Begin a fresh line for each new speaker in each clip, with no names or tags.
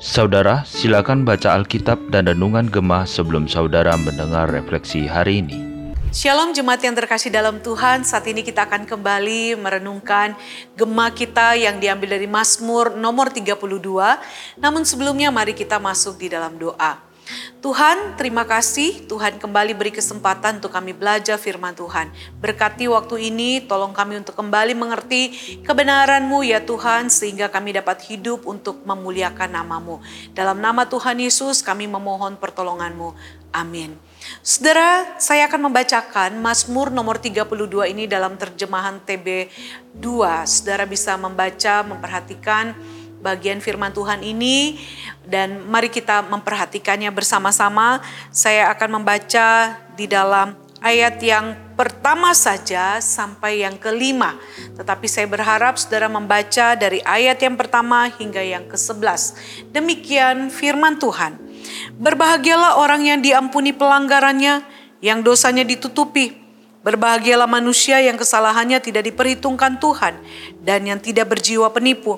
Saudara, silakan baca Alkitab dan Renungan Gemah sebelum saudara mendengar refleksi hari ini.
Shalom jemaat yang terkasih dalam Tuhan, saat ini kita akan kembali merenungkan Gemah kita yang diambil dari Mazmur nomor 32. Namun sebelumnya mari kita masuk di dalam doa. Tuhan, terima kasih. Tuhan kembali beri kesempatan untuk kami belajar firman Tuhan. Berkati waktu ini, tolong kami untuk kembali mengerti kebenaran-Mu ya Tuhan, sehingga kami dapat hidup untuk memuliakan namamu. Dalam nama Tuhan Yesus, kami memohon pertolongan-Mu. Amin. Saudara, saya akan membacakan Mazmur nomor 32 ini dalam terjemahan TB 2. Saudara bisa membaca, memperhatikan bagian firman Tuhan ini dan mari kita memperhatikannya bersama-sama. Saya akan membaca di dalam ayat yang pertama saja sampai yang kelima. Tetapi saya berharap saudara membaca dari ayat yang pertama hingga yang ke-11. Demikian firman Tuhan. Berbahagialah orang yang diampuni pelanggarannya, yang dosanya ditutupi. Berbahagialah manusia yang kesalahannya tidak diperhitungkan Tuhan dan yang tidak berjiwa penipu.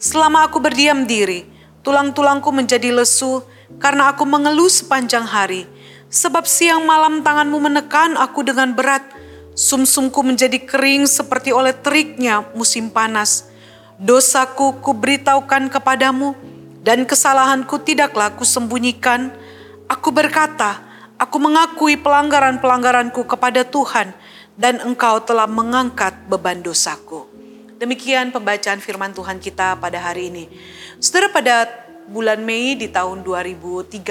Selama aku berdiam diri, tulang-tulangku menjadi lesu karena aku mengeluh sepanjang hari. Sebab siang malam tanganmu menekan aku dengan berat. Sumsumku menjadi kering seperti oleh teriknya musim panas. Dosaku kuberitahukan kepadamu dan kesalahanku tidaklah kusembunyikan. Aku berkata, aku mengakui pelanggaran-pelanggaranku kepada Tuhan dan engkau telah mengangkat beban dosaku. Demikian pembacaan firman Tuhan kita pada hari ini. Saudara pada bulan Mei di tahun 2013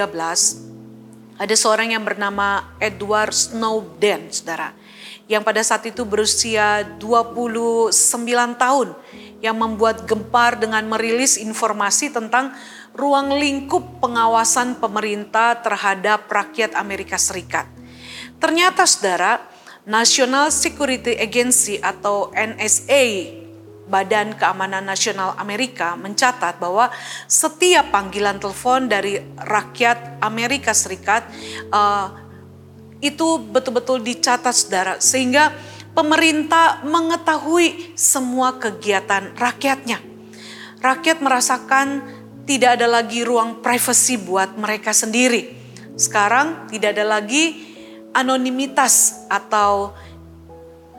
ada seorang yang bernama Edward Snowden, saudara. Yang pada saat itu berusia 29 tahun yang membuat gempar dengan merilis informasi tentang ruang lingkup pengawasan pemerintah terhadap rakyat Amerika Serikat. Ternyata saudara, National Security Agency atau NSA Badan Keamanan Nasional Amerika mencatat bahwa setiap panggilan telepon dari rakyat Amerika Serikat uh, itu betul-betul dicatat saudara sehingga pemerintah mengetahui semua kegiatan rakyatnya. Rakyat merasakan tidak ada lagi ruang privasi buat mereka sendiri. Sekarang tidak ada lagi anonimitas atau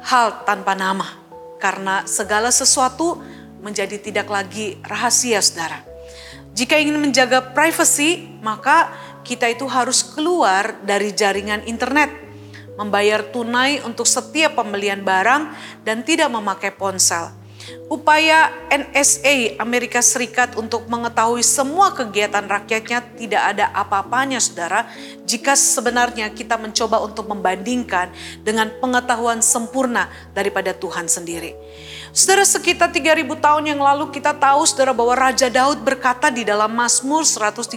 hal tanpa nama karena segala sesuatu menjadi tidak lagi rahasia saudara. Jika ingin menjaga privasi, maka kita itu harus keluar dari jaringan internet, membayar tunai untuk setiap pembelian barang dan tidak memakai ponsel. Upaya NSA Amerika Serikat untuk mengetahui semua kegiatan rakyatnya tidak ada apa-apanya saudara jika sebenarnya kita mencoba untuk membandingkan dengan pengetahuan sempurna daripada Tuhan sendiri. Saudara sekitar 3000 tahun yang lalu kita tahu saudara bahwa Raja Daud berkata di dalam Mazmur 139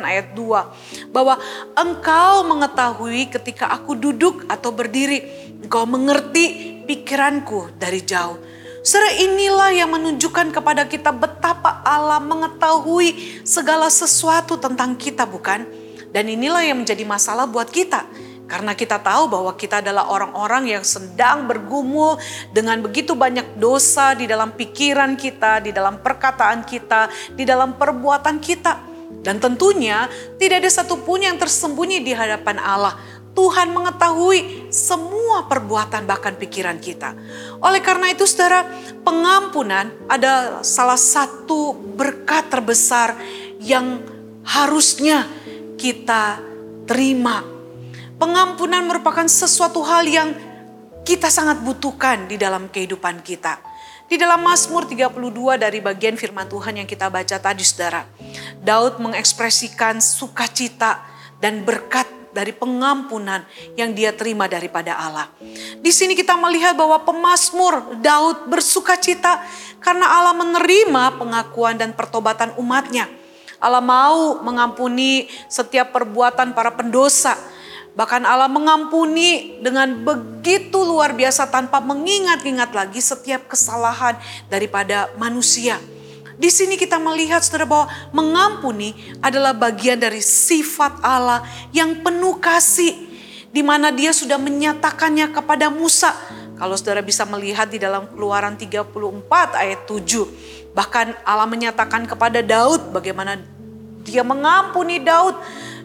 ayat 2 bahwa engkau mengetahui ketika aku duduk atau berdiri, engkau mengerti pikiranku dari jauh. Saudara inilah yang menunjukkan kepada kita betapa Allah mengetahui segala sesuatu tentang kita bukan? Dan inilah yang menjadi masalah buat kita. Karena kita tahu bahwa kita adalah orang-orang yang sedang bergumul dengan begitu banyak dosa di dalam pikiran kita, di dalam perkataan kita, di dalam perbuatan kita. Dan tentunya tidak ada satupun yang tersembunyi di hadapan Allah Tuhan mengetahui semua perbuatan bahkan pikiran kita. Oleh karena itu saudara, pengampunan adalah salah satu berkat terbesar yang harusnya kita terima. Pengampunan merupakan sesuatu hal yang kita sangat butuhkan di dalam kehidupan kita. Di dalam Mazmur 32 dari bagian firman Tuhan yang kita baca tadi saudara. Daud mengekspresikan sukacita dan berkat dari pengampunan yang dia terima daripada Allah. Di sini kita melihat bahwa pemazmur Daud bersuka cita karena Allah menerima pengakuan dan pertobatan umatnya. Allah mau mengampuni setiap perbuatan para pendosa. Bahkan Allah mengampuni dengan begitu luar biasa tanpa mengingat-ingat lagi setiap kesalahan daripada manusia. Di sini kita melihat saudara bahwa mengampuni adalah bagian dari sifat Allah yang penuh kasih. Di mana dia sudah menyatakannya kepada Musa. Kalau saudara bisa melihat di dalam keluaran 34 ayat 7. Bahkan Allah menyatakan kepada Daud bagaimana dia mengampuni Daud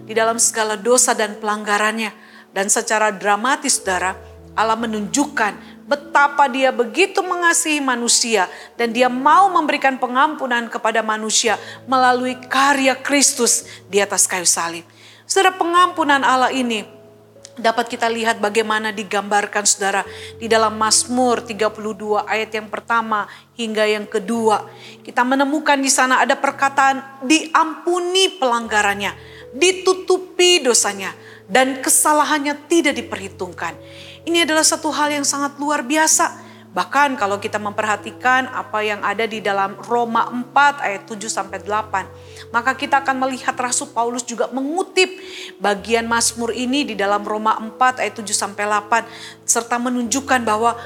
di dalam segala dosa dan pelanggarannya. Dan secara dramatis saudara, Allah menunjukkan betapa dia begitu mengasihi manusia dan dia mau memberikan pengampunan kepada manusia melalui karya Kristus di atas kayu salib. Saudara pengampunan Allah ini dapat kita lihat bagaimana digambarkan saudara di dalam Mazmur 32 ayat yang pertama hingga yang kedua. Kita menemukan di sana ada perkataan diampuni pelanggarannya, ditutupi dosanya dan kesalahannya tidak diperhitungkan. Ini adalah satu hal yang sangat luar biasa Bahkan kalau kita memperhatikan apa yang ada di dalam Roma 4 ayat 7 sampai 8, maka kita akan melihat Rasul Paulus juga mengutip bagian Mazmur ini di dalam Roma 4 ayat 7 sampai 8 serta menunjukkan bahwa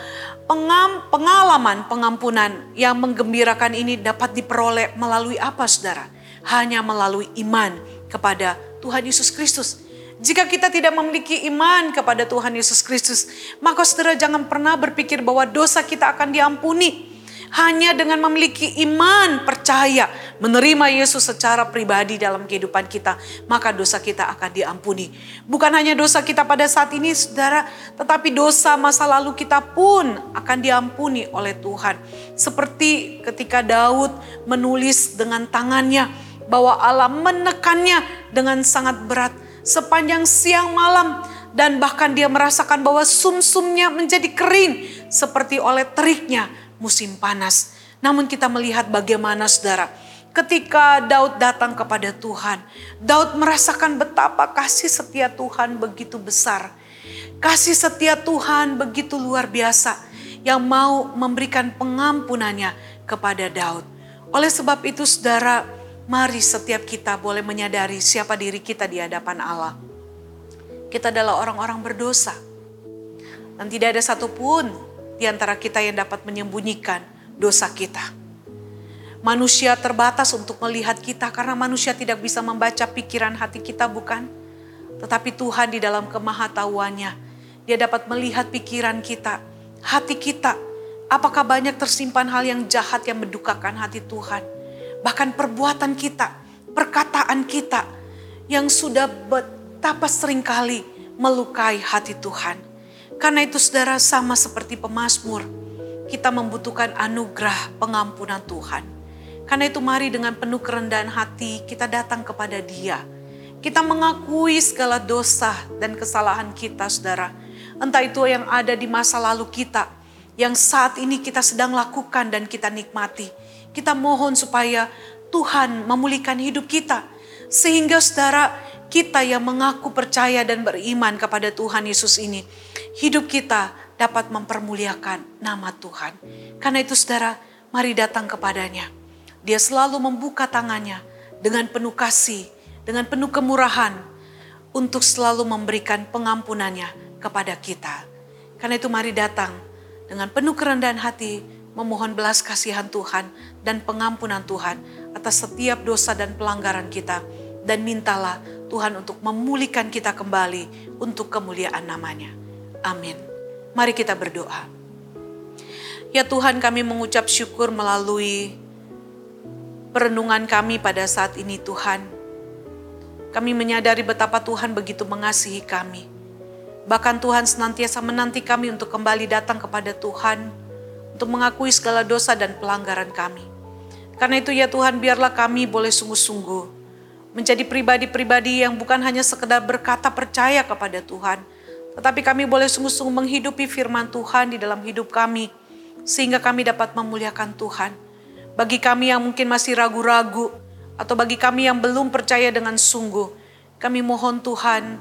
pengam, pengalaman pengampunan yang menggembirakan ini dapat diperoleh melalui apa Saudara? Hanya melalui iman kepada Tuhan Yesus Kristus. Jika kita tidak memiliki iman kepada Tuhan Yesus Kristus, maka saudara jangan pernah berpikir bahwa dosa kita akan diampuni. Hanya dengan memiliki iman, percaya, menerima Yesus secara pribadi dalam kehidupan kita, maka dosa kita akan diampuni. Bukan hanya dosa kita pada saat ini, saudara, tetapi dosa masa lalu kita pun akan diampuni oleh Tuhan. Seperti ketika Daud menulis dengan tangannya bahwa Allah menekannya dengan sangat berat sepanjang siang malam dan bahkan dia merasakan bahwa sumsumnya menjadi kering seperti oleh teriknya musim panas. Namun kita melihat bagaimana saudara, ketika Daud datang kepada Tuhan, Daud merasakan betapa kasih setia Tuhan begitu besar. Kasih setia Tuhan begitu luar biasa yang mau memberikan pengampunannya kepada Daud. Oleh sebab itu saudara, Mari setiap kita boleh menyadari siapa diri kita di hadapan Allah. Kita adalah orang-orang berdosa. Dan tidak ada satupun di antara kita yang dapat menyembunyikan dosa kita. Manusia terbatas untuk melihat kita karena manusia tidak bisa membaca pikiran hati kita bukan? Tetapi Tuhan di dalam kemahatauannya, dia dapat melihat pikiran kita, hati kita. Apakah banyak tersimpan hal yang jahat yang mendukakan hati Tuhan? Bahkan perbuatan kita, perkataan kita yang sudah betapa sering kali melukai hati Tuhan. Karena itu saudara sama seperti pemazmur, kita membutuhkan anugerah pengampunan Tuhan. Karena itu mari dengan penuh kerendahan hati kita datang kepada dia. Kita mengakui segala dosa dan kesalahan kita saudara. Entah itu yang ada di masa lalu kita, yang saat ini kita sedang lakukan dan kita nikmati kita mohon supaya Tuhan memulihkan hidup kita. Sehingga saudara kita yang mengaku percaya dan beriman kepada Tuhan Yesus ini. Hidup kita dapat mempermuliakan nama Tuhan. Karena itu saudara mari datang kepadanya. Dia selalu membuka tangannya dengan penuh kasih, dengan penuh kemurahan untuk selalu memberikan pengampunannya kepada kita. Karena itu mari datang dengan penuh kerendahan hati, memohon belas kasihan Tuhan dan pengampunan Tuhan atas setiap dosa dan pelanggaran kita. Dan mintalah Tuhan untuk memulihkan kita kembali untuk kemuliaan namanya. Amin. Mari kita berdoa. Ya Tuhan kami mengucap syukur melalui perenungan kami pada saat ini Tuhan. Kami menyadari betapa Tuhan begitu mengasihi kami. Bahkan Tuhan senantiasa menanti kami untuk kembali datang kepada Tuhan untuk mengakui segala dosa dan pelanggaran kami. Karena itu ya Tuhan biarlah kami boleh sungguh-sungguh menjadi pribadi-pribadi yang bukan hanya sekedar berkata percaya kepada Tuhan, tetapi kami boleh sungguh-sungguh menghidupi firman Tuhan di dalam hidup kami, sehingga kami dapat memuliakan Tuhan. Bagi kami yang mungkin masih ragu-ragu, atau bagi kami yang belum percaya dengan sungguh, kami mohon Tuhan,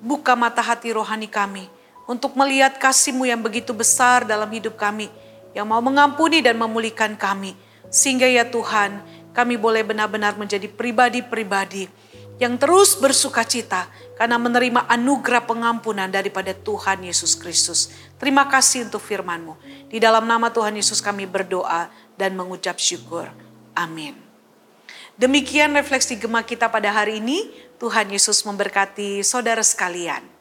buka mata hati rohani kami, untuk melihat kasih-Mu yang begitu besar dalam hidup kami, yang mau mengampuni dan memulihkan kami. Sehingga ya Tuhan, kami boleh benar-benar menjadi pribadi-pribadi yang terus bersuka cita karena menerima anugerah pengampunan daripada Tuhan Yesus Kristus. Terima kasih untuk firman-Mu. Di dalam nama Tuhan Yesus kami berdoa dan mengucap syukur. Amin. Demikian refleksi gemak kita pada hari ini. Tuhan Yesus memberkati saudara sekalian.